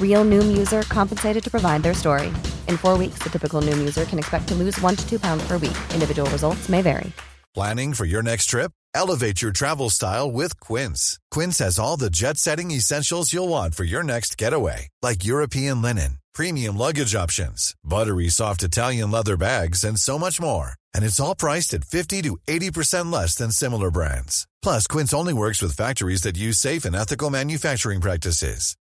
Real Noom user compensated to provide their story. In four weeks, the typical Noom user can expect to lose one to two pounds per week. Individual results may vary. Planning for your next trip? Elevate your travel style with Quince. Quince has all the jet setting essentials you'll want for your next getaway, like European linen, premium luggage options, buttery soft Italian leather bags, and so much more. And it's all priced at 50 to 80% less than similar brands. Plus, Quince only works with factories that use safe and ethical manufacturing practices.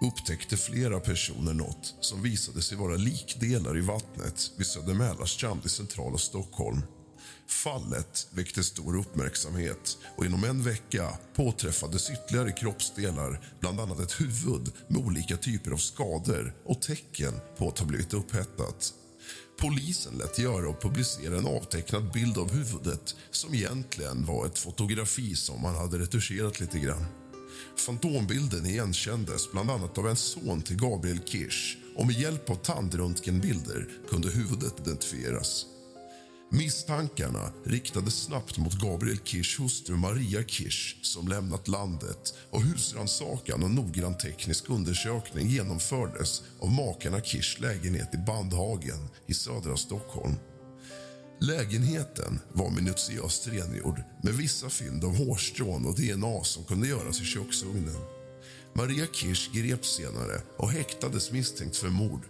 upptäckte flera personer något som visade sig vara likdelar i vattnet vid Södermälarstrand i centrala Stockholm. Fallet väckte stor uppmärksamhet och inom en vecka påträffades ytterligare kroppsdelar bland annat ett huvud med olika typer av skador och tecken på att ha blivit upphettat. Polisen lät göra och publicera en avtecknad bild av huvudet som egentligen var ett fotografi som man hade retuscherat lite grann. Fantombilden igenkändes bland annat av en son till Gabriel Kirsch och med hjälp av tandröntgenbilder kunde huvudet identifieras. Misstankarna riktades snabbt mot Gabriel Kirschs hustru Maria Kirsch som lämnat landet och husrannsakan och noggrann teknisk undersökning genomfördes av makarna Kirschs lägenhet i Bandhagen i södra Stockholm. Lägenheten var minutiöst rengjord med vissa fynd av hårstrån och DNA som kunde göras i köksugnen. Maria Kirsch greps senare och häktades misstänkt för mord.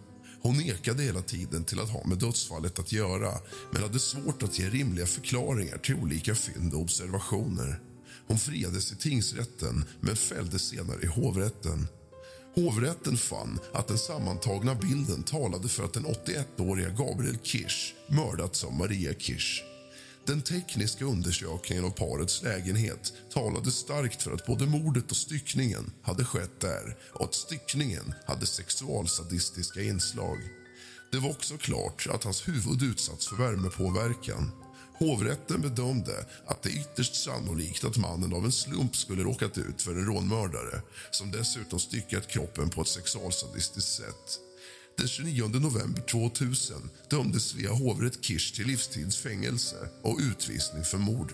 Hon nekade hela tiden till att ha med dödsfallet att göra men hade svårt att ge rimliga förklaringar till olika fynd och observationer. Hon friades i tingsrätten men fälldes senare i hovrätten. Hovrätten fann att den sammantagna bilden talade för att den 81-åriga Gabriel Kirsch mördats av Maria Kirsch. Den tekniska undersökningen av parets lägenhet talade starkt för att både mordet och styckningen hade skett där och att styckningen hade sexualsadistiska inslag. Det var också klart att hans huvud utsatts för värmepåverkan. Hovrätten bedömde att det är ytterst sannolikt att mannen av en slump skulle råkat ut för en rånmördare som dessutom styckat kroppen på ett sexualsadistiskt sätt. Den 29 november 2000 dömdes Svea hovrätt Kirsch till livstidsfängelse och utvisning för mord.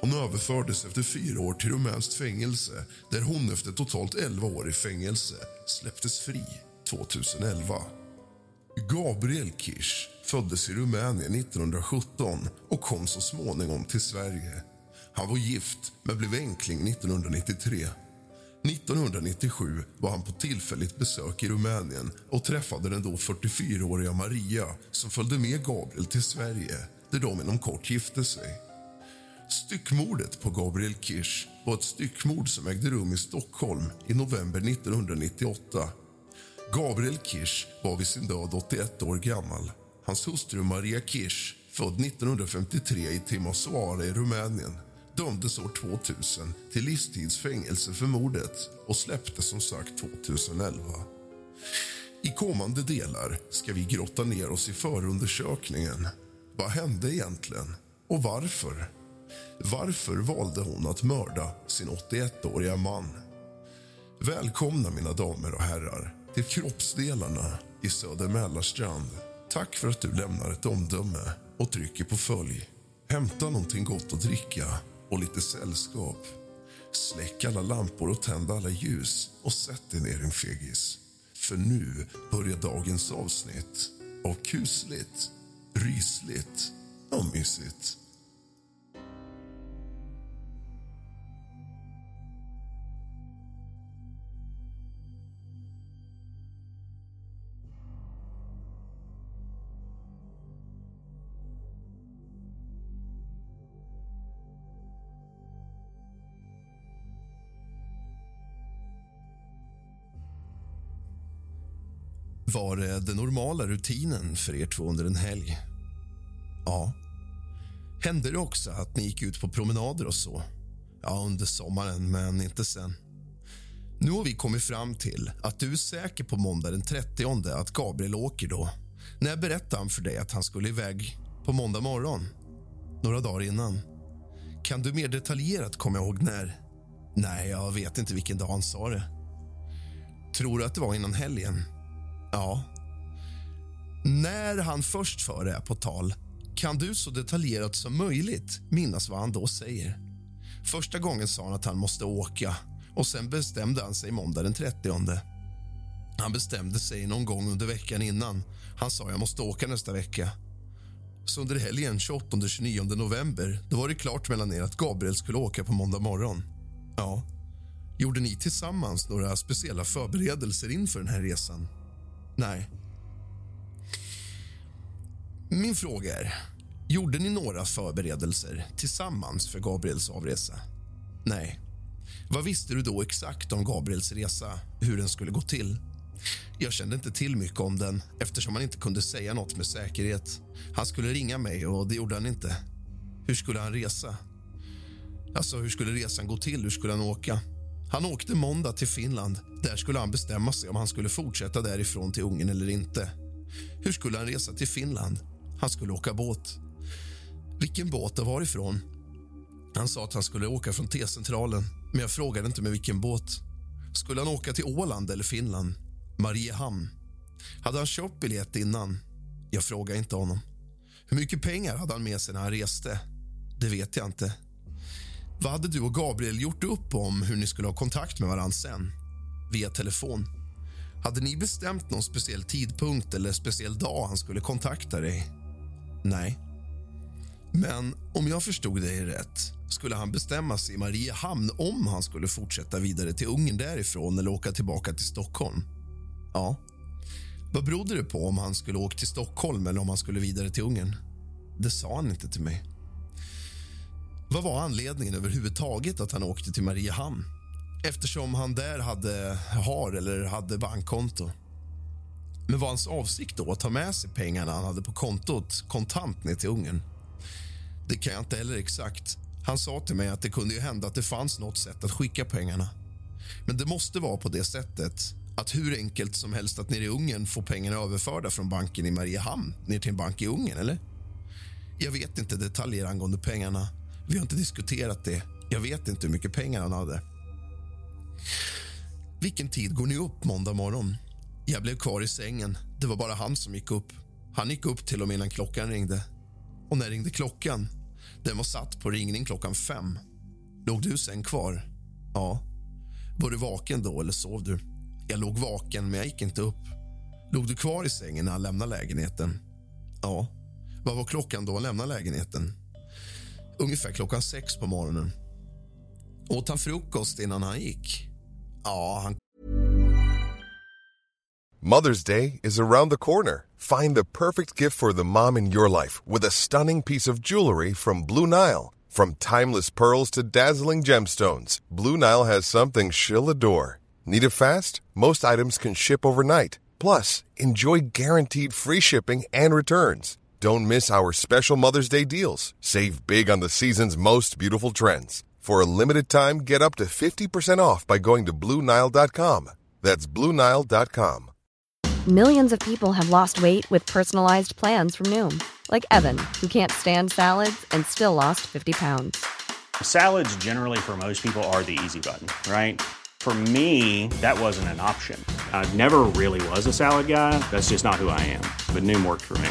Hon överfördes efter fyra år till rumänskt fängelse där hon efter totalt 11 år i fängelse släpptes fri 2011. Gabriel Kirsch föddes i Rumänien 1917 och kom så småningom till Sverige. Han var gift, men blev enkling 1993. 1997 var han på tillfälligt besök i Rumänien och träffade den då 44-åriga Maria som följde med Gabriel till Sverige, där de inom kort gifte sig. Styckmordet på Gabriel Kirsch var ett styckmord som ägde rum i Stockholm i november 1998. Gabriel Kirsch var vid sin död 81 år gammal. Hans hustru Maria Kirsch, född 1953 i Timisoara i Rumänien dömdes år 2000 till livstidsfängelse för mordet och släpptes som sagt 2011. I kommande delar ska vi grotta ner oss i förundersökningen. Vad hände egentligen? Och varför? Varför valde hon att mörda sin 81-åriga man? Välkomna, mina damer och herrar, till kroppsdelarna i Söder Mälarstrand. Tack för att du lämnar ett omdöme och trycker på följ. Hämta någonting gott att dricka och lite sällskap. Släck alla lampor och tänd alla ljus och sätt dig ner, din fegis. För nu börjar dagens avsnitt av kusligt, rysligt och mysigt. Var det den normala rutinen för er två under en helg? Ja. Hände det också att ni gick ut på promenader och så? Ja, under sommaren, men inte sen. Nu har vi kommit fram till att du är säker på måndag den 30 att Gabriel åker då. När berättade han för dig att han skulle iväg på måndag morgon? Några dagar innan. Kan du mer detaljerat komma ihåg när? Nej, jag vet inte vilken dag han sa det. Tror du att det var innan helgen? Ja. När han först för det på tal kan du så detaljerat som möjligt minnas vad han då säger. Första gången sa han att han måste åka och sen bestämde han sig måndag den 30. Han bestämde sig någon gång under veckan innan. Han sa jag måste åka nästa vecka. Så under helgen 28-29 november då var det klart mellan er att Gabriel skulle åka på måndag morgon. Ja. Gjorde ni tillsammans några speciella förberedelser inför den här resan? Nej. Min fråga är, gjorde ni några förberedelser tillsammans för Gabriels avresa? Nej. Vad visste du då exakt om Gabriels resa, hur den skulle gå till? Jag kände inte till mycket om den eftersom han inte kunde säga något med säkerhet. Han skulle ringa mig och det gjorde han inte. Hur skulle han resa? Alltså, hur skulle resan gå till? Hur skulle han åka? Han åkte måndag till Finland. Där skulle han bestämma sig om han skulle fortsätta därifrån till Ungern eller inte. Hur skulle han resa till Finland? Han skulle åka båt. Vilken båt och varifrån? Han sa att han skulle åka från T-centralen, men jag frågade inte med vilken båt. Skulle han åka till Åland eller Finland? Mariehamn. Hade han köpt biljett innan? Jag frågade inte honom. Hur mycket pengar hade han med sig när han reste? Det vet jag inte. Vad hade du och Gabriel gjort upp om hur ni skulle ha kontakt med varandra sen? Via telefon? Hade ni bestämt någon speciell tidpunkt eller speciell dag han skulle kontakta dig? Nej. Men om jag förstod dig rätt skulle han bestämma sig i Mariehamn om han skulle fortsätta vidare till Ungern därifrån eller åka tillbaka till Stockholm. Ja. Vad berodde det på om han skulle åka till Stockholm eller om han skulle vidare till Ungern? Det sa han inte till mig. Vad var anledningen överhuvudtaget att han åkte till Mariehamn? Eftersom han där hade, har eller hade bankkonto. Men var hans avsikt då att ta med sig pengarna han hade på kontot kontant ner till Ungern? Det kan jag inte heller exakt. Han sa till mig att det kunde ju hända att det fanns något sätt att skicka pengarna. Men det måste vara på det sättet att hur enkelt som helst att nere i Ungern få pengarna överförda från banken i Mariehamn ner till en bank i Ungern, eller? Jag vet inte detaljer angående pengarna. Vi har inte diskuterat det. Jag vet inte hur mycket pengar han hade. Vilken tid går ni upp måndag morgon? Jag blev kvar i sängen. Det var bara han som gick upp. Han gick upp till och med innan klockan ringde. Och när ringde klockan? Den var satt på ringning klockan fem. Låg du sen kvar? Ja. Var du vaken då eller sov du? Jag låg vaken, men jag gick inte upp. Låg du kvar i sängen när han lämnade lägenheten? Ja. Vad var klockan då han lämnade lägenheten? Ungefär klockan sex på morgonen. Åt han frukost innan han gick? Ja, han... Mother's Day is around the corner. Find the perfect gift for the mom in your life with a stunning piece of jewelry from Blue Nile. From timeless pearls to dazzling gemstones, Blue Nile has something she'll adore. Need it fast? Most items can ship overnight. Plus, enjoy guaranteed free shipping and returns. Don't miss our special Mother's Day deals. Save big on the season's most beautiful trends. For a limited time, get up to 50% off by going to Bluenile.com. That's Bluenile.com. Millions of people have lost weight with personalized plans from Noom, like Evan, who can't stand salads and still lost 50 pounds. Salads, generally, for most people, are the easy button, right? For me, that wasn't an option. I never really was a salad guy. That's just not who I am. But Noom worked for me.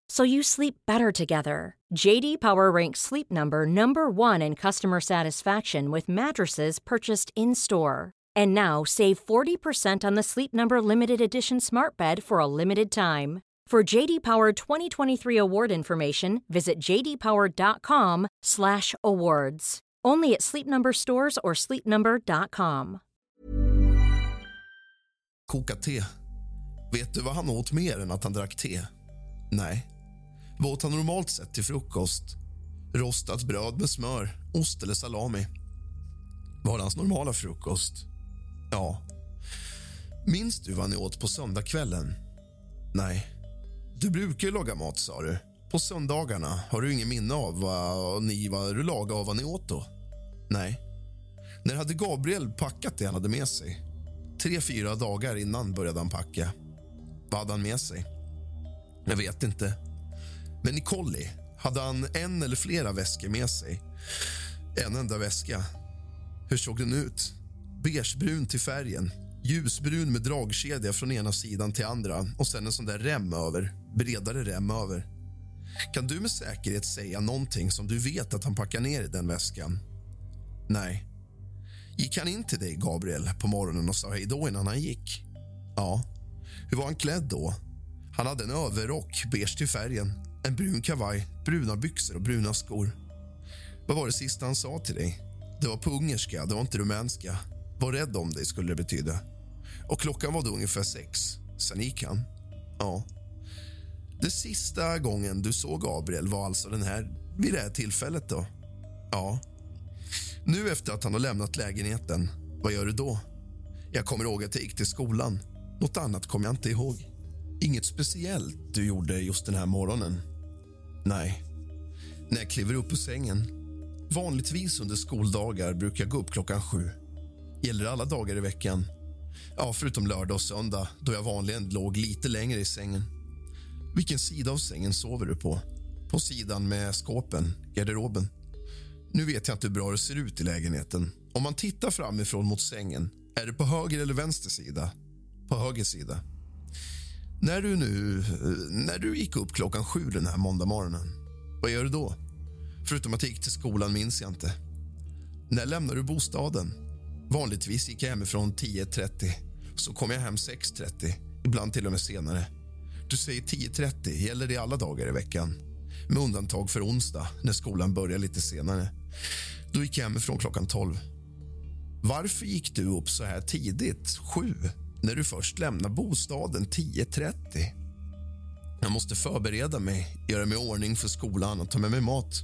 so you sleep better together. JD Power ranks Sleep Number number 1 in customer satisfaction with mattresses purchased in-store. And now save 40% on the Sleep Number limited edition Smart Bed for a limited time. For JD Power 2023 award information, visit jdpower.com/awards. Only at Sleep Number stores or sleepnumber.com. Koka te. Vet du vad han åt mer än att han drack te? Nej. Vad åt han normalt sett till frukost? Rostat bröd med smör, ost eller salami. Var det hans normala frukost? Ja. Minns du vad ni åt på söndagskvällen? Nej. Du brukar ju laga mat, sa du. På söndagarna har du ingen minne av vad ni vad du lagade och vad ni åt då? Nej. När hade Gabriel packat det han hade med sig? Tre, fyra dagar innan började han packa. Vad hade han med sig? Jag vet inte. Men i Collie hade han en eller flera väskor med sig. En enda väska. Hur såg den ut? Beigebrun till färgen. Ljusbrun med dragkedja från ena sidan till andra och sen en sån där rem över. Bredare rem över. Kan du med säkerhet säga någonting som du vet att han packar ner i den väskan? Nej. Gick han in till dig, Gabriel, på morgonen och sa hej då innan han gick? Ja. Hur var han klädd då? Han hade en överrock, beige till färgen, en brun kavaj, bruna byxor och bruna skor. Vad var det sista han sa till dig? Det var på ungerska, det var inte rumänska. Var rädd om dig, skulle det betyda. Och klockan var då ungefär sex. Sen gick han. Ja. Det sista gången du såg Gabriel var alltså den här, vid det här tillfället då? Ja. Nu efter att han har lämnat lägenheten, vad gör du då? Jag kommer ihåg att jag gick till skolan. Något annat kommer jag inte ihåg. Inget speciellt du gjorde just den här morgonen? Nej. När jag kliver upp ur sängen. Vanligtvis under skoldagar brukar jag gå upp klockan sju. Gäller det alla dagar i veckan? Ja, förutom lördag och söndag då jag vanligen låg lite längre i sängen. Vilken sida av sängen sover du på? På sidan med skåpen, garderoben. Nu vet jag inte hur bra det ser ut i lägenheten. Om man tittar framifrån mot sängen, är det på höger eller vänster sida? På höger sida. När du nu eh, när du gick upp klockan sju den här måndag morgonen, vad gör du då? Förutom att jag gick till skolan minns jag inte. När lämnar du bostaden? Vanligtvis gick jag hemifrån 10.30. Så kom jag hem 6.30, ibland till och med senare. Du säger 10.30, gäller det alla dagar i veckan? Med undantag för onsdag, när skolan börjar lite senare. Då gick jag hemifrån klockan 12. Varför gick du upp så här tidigt, sju, när du först lämnar bostaden 10.30? Jag måste förbereda mig, göra mig i ordning för skolan och ta med mig mat.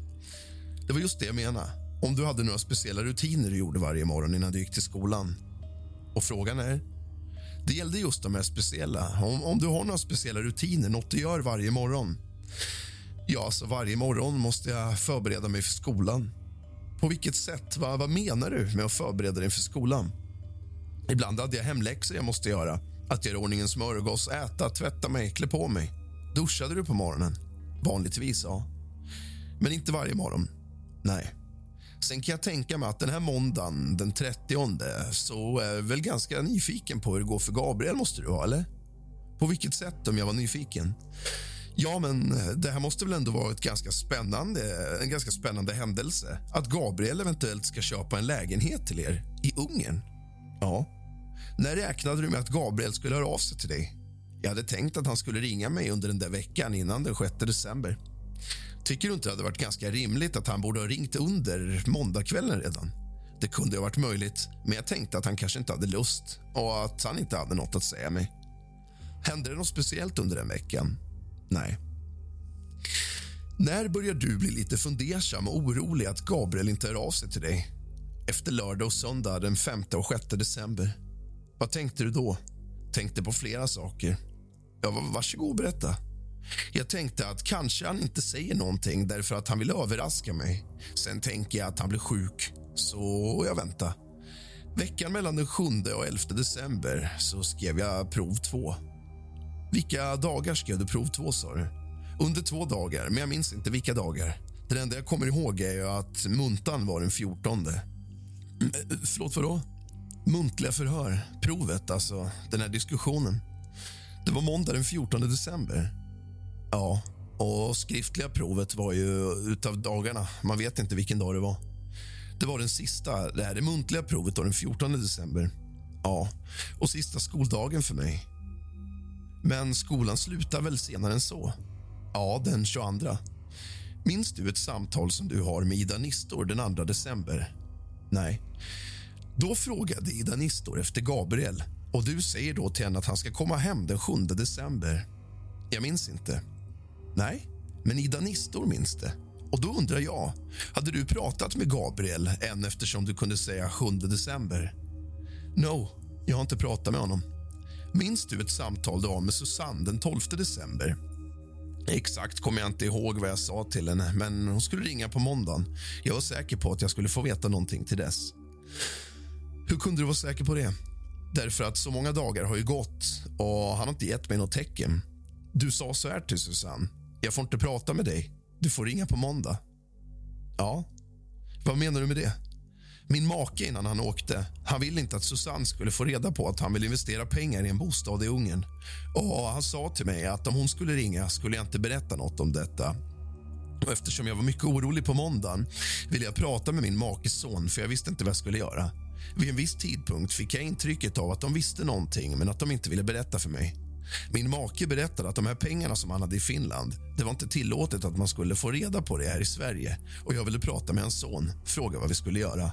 Det var just det jag menade. Om du hade några speciella rutiner du gjorde varje morgon innan du gick till skolan. Och frågan är? Det gällde just de här speciella. Om, om du har några speciella rutiner, något du gör varje morgon. Ja, så varje morgon måste jag förbereda mig för skolan. På vilket sätt? Va, vad menar du med att förbereda dig för skolan? Ibland hade jag hemläxor jag måste göra. Att göra ordning en smörgås, äta, tvätta mig, klä på mig. Duschade du på morgonen? Vanligtvis, ja. Men inte varje morgon. Nej. Sen kan jag tänka mig att den här måndagen, den 30 så är jag väl ganska nyfiken på hur det går för Gabriel, måste du vara, eller? På vilket sätt, om jag var nyfiken? Ja, men det här måste väl ändå vara ett ganska spännande, en ganska spännande händelse. Att Gabriel eventuellt ska köpa en lägenhet till er i Ungern. Ja. När räknade du med att Gabriel skulle höra av sig till dig? Jag hade tänkt att han skulle ringa mig under den där veckan innan den 6 december. Tycker du inte det hade varit ganska rimligt att han borde ha ringt under måndagskvällen redan? Det kunde ha varit möjligt, men jag tänkte att han kanske inte hade lust och att han inte hade något att säga mig. Hände det något speciellt under den veckan? Nej. När börjar du bli lite fundersam och orolig att Gabriel inte hör av sig till dig? Efter lördag och söndag den 5 och 6 december. Vad tänkte du då? Tänkte på flera saker. Ja, varsågod berätta. Jag tänkte att kanske han inte säger någonting därför att han vill överraska mig. Sen tänker jag att han blir sjuk, så jag väntar. Veckan mellan den 7 och 11 december så skrev jag prov 2. Vilka dagar skrev du prov 2, sa du? Under två dagar, men jag minns inte vilka dagar. Det enda jag kommer ihåg är att muntan var den 14. Mm, eh, förlåt, vadå? Muntliga förhör, provet, alltså den här diskussionen. Det var måndag den 14 december. Ja, och skriftliga provet var ju utav dagarna. Man vet inte vilken dag det var. Det var den sista, det här det muntliga provet då, den 14 december. Ja, och sista skoldagen för mig. Men skolan slutar väl senare än så? Ja, den 22. Minns du ett samtal som du har med Ida Nistor den 2 december? Nej. Då frågade Ida Nistor efter Gabriel och du säger då till henne att han ska komma hem den 7 december. Jag minns inte. Nej, men Ida Nistor minns det. Och då undrar jag, hade du pratat med Gabriel än eftersom du kunde säga 7 december? No, jag har inte pratat med honom. Minns du ett samtal du har med Susanne den 12 december? Exakt kommer jag inte ihåg vad jag sa till henne, men hon skulle ringa på måndagen. Jag var säker på att jag skulle få veta någonting till dess. Hur kunde du vara säker på det? Därför att så många dagar har ju gått och han har inte gett mig något tecken. Du sa så här till Susanne. Jag får inte prata med dig. Du får ringa på måndag. Ja, vad menar du med det? Min make innan han åkte, han ville inte att Susanne skulle få reda på att han vill investera pengar i en bostad i Ungern. Och Han sa till mig att om hon skulle ringa skulle jag inte berätta något om detta. Och eftersom jag var mycket orolig på måndagen ville jag prata med min makes son för jag visste inte vad jag skulle göra. Vid en viss tidpunkt fick jag intrycket av att de visste någonting men att de inte ville berätta för mig. Min make berättade att de här pengarna som han hade i Finland det var inte tillåtet att man skulle få reda på det här i Sverige. Och Jag ville prata med hans son, fråga vad vi skulle göra.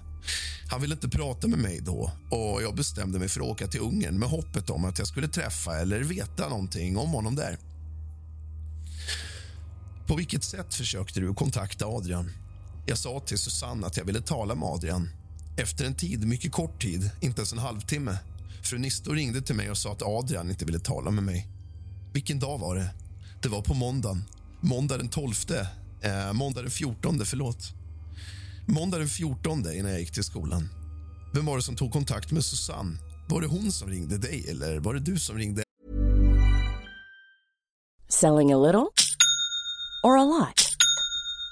Han ville inte prata med mig då och jag bestämde mig för att åka till Ungern med hoppet om att jag skulle träffa eller veta någonting om honom där. På vilket sätt försökte du kontakta Adrian? Jag sa till Susanne att jag ville tala med Adrian. Efter en tid, mycket kort tid, inte ens en halvtimme Fru Nistor ringde till mig och sa att Adrian inte ville tala med mig. Vilken dag var det? Det var på måndagen. Måndag den 12. Eh, måndag den 14, förlåt. Måndag den 14 innan jag gick till skolan. Vem var det som tog kontakt med Susanne? Var det hon som ringde dig eller var det du som ringde? Selling a little or a lot?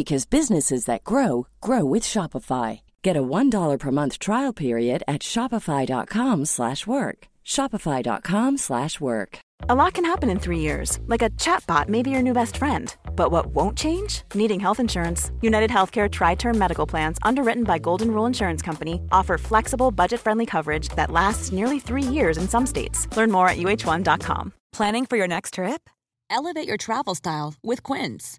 because businesses that grow grow with Shopify. Get a $1 per month trial period at shopify.com/work. shopify.com/work. A lot can happen in 3 years. Like a chatbot may be your new best friend. But what won't change? Needing health insurance. United Healthcare tri-term medical plans underwritten by Golden Rule Insurance Company offer flexible, budget-friendly coverage that lasts nearly 3 years in some states. Learn more at uh1.com. Planning for your next trip? Elevate your travel style with Quince.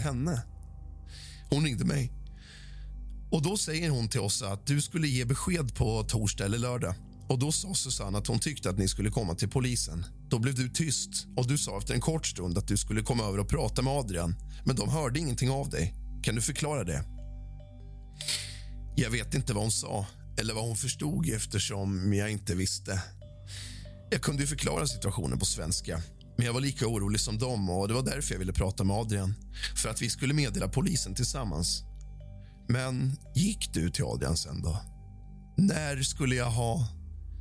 Henne. Hon ringde mig. Och Då säger hon till oss att du skulle ge besked på torsdag eller lördag. Och Då sa Susanne att hon tyckte att ni skulle komma till polisen. Då blev du tyst och du sa efter en kort stund att du skulle komma över och prata med Adrian. Men de hörde ingenting av dig. Kan du förklara det? Jag vet inte vad hon sa eller vad hon förstod eftersom jag inte visste. Jag kunde förklara situationen på svenska men jag var lika orolig som dem och det var därför jag ville prata med Adrian. För att vi skulle meddela polisen tillsammans. Men gick du till Adrian sen då? När skulle jag ha...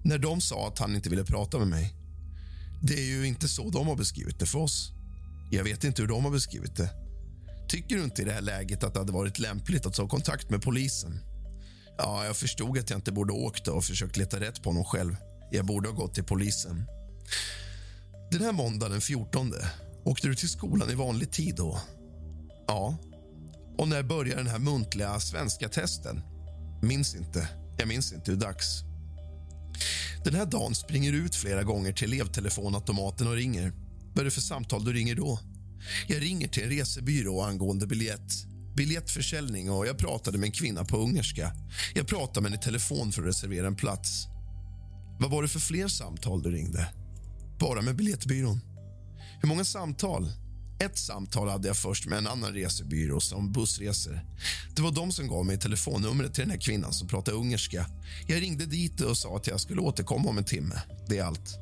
När de sa att han inte ville prata med mig. Det är ju inte så de har beskrivit det för oss. Jag vet inte hur de har beskrivit det. Tycker du inte i det här läget att det hade varit lämpligt att ta kontakt med polisen? Ja, jag förstod att jag inte borde åkt och försökt leta rätt på honom själv. Jag borde ha gått till polisen. Den här måndagen den 14 åkte du till skolan i vanlig tid då? Ja. Och när börjar den här muntliga svenska testen? Minns inte. Jag minns inte hur dags. Den här dagen springer du ut flera gånger till elevtelefonautomaten och ringer. Vad är det för samtal du ringer då? Jag ringer till en resebyrå angående biljett. Biljettförsäljning och jag pratade med en kvinna på ungerska. Jag pratade med henne i telefon för att reservera en plats. Vad var det för fler samtal du ringde? Bara med biljettbyrån. Hur många samtal? Ett samtal hade jag först med en annan resebyrå som bussresor. Det var de som gav mig telefonnumret till den här kvinnan som pratade ungerska. Jag ringde dit och sa att jag skulle återkomma om en timme. Det är allt.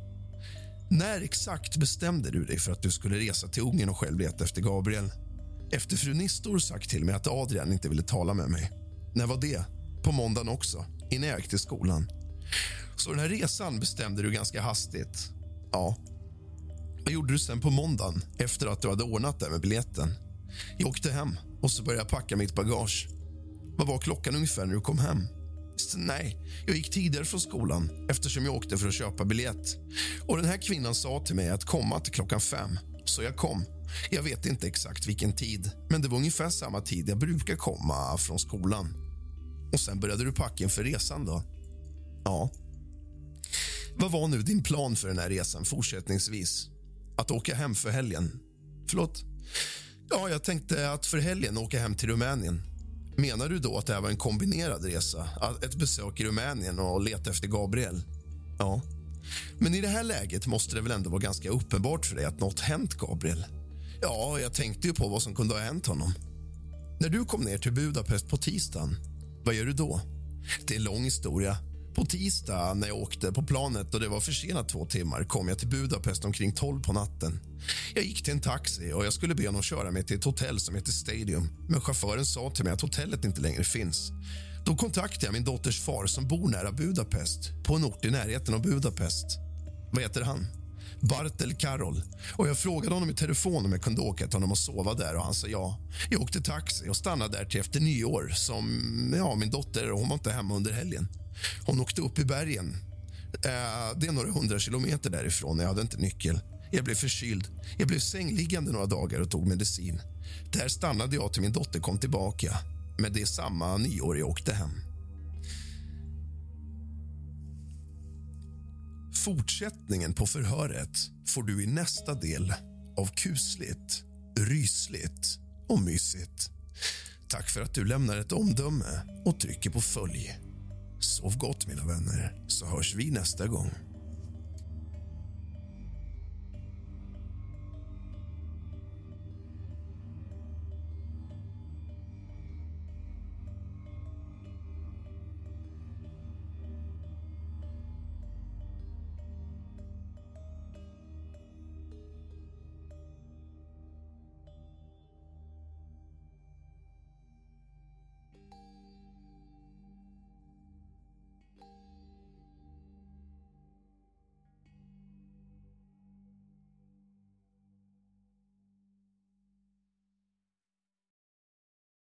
När exakt bestämde du dig för att du skulle resa till Ungern och själv leta efter Gabriel? Efter fru Nistor sagt till mig att Adrian inte ville tala med mig. När var det? På måndagen också, innan jag gick till skolan. Så den här resan bestämde du ganska hastigt? Ja. Vad gjorde du sen på måndagen efter att du hade ordnat det med biljetten? Jag åkte hem och så började jag packa mitt bagage. Vad var klockan ungefär när du kom hem? Nej, jag gick tidigare från skolan eftersom jag åkte för att köpa biljett. Och den här kvinnan sa till mig att komma till klockan fem, så jag kom. Jag vet inte exakt vilken tid, men det var ungefär samma tid jag brukar komma från skolan. Och sen började du packa inför resan då? Ja. Vad var nu din plan för den här resan fortsättningsvis? Att åka hem för helgen? Förlåt? Ja, jag tänkte att för helgen åka hem till Rumänien. Menar du då att det här var en kombinerad resa? Ett besök i Rumänien och leta efter Gabriel? Ja. Men i det här läget måste det väl ändå vara ganska uppenbart för dig att något hänt Gabriel? Ja, jag tänkte ju på vad som kunde ha hänt honom. När du kom ner till Budapest på tisdagen, vad gör du då? Det är en lång historia. På tisdag när jag åkte på planet och det var försenat två timmar kom jag till Budapest omkring 12 på natten. Jag gick till en taxi och jag skulle be honom köra mig till ett hotell som heter Stadium men chauffören sa till mig att hotellet inte längre finns. Då kontaktade jag min dotters far som bor nära Budapest på en ort i närheten av Budapest. Vad heter han? Bartel Karol. Och jag frågade honom i telefon om jag kunde åka till honom och sova där och han sa ja. Jag åkte taxi och stannade där till efter nyår som ja, min dotter hon var inte hemma under helgen. Hon åkte upp i bergen. Eh, det är några hundra kilometer därifrån. Jag hade inte nyckel. Jag blev förkyld. Jag blev sängliggande några dagar och tog medicin. Där stannade jag till min dotter kom tillbaka. Men det är samma nyår jag åkte hem. Fortsättningen på förhöret får du i nästa del av kusligt, rysligt och mysigt. Tack för att du lämnar ett omdöme och trycker på följ. Sov gott, mina vänner, så hörs vi nästa gång.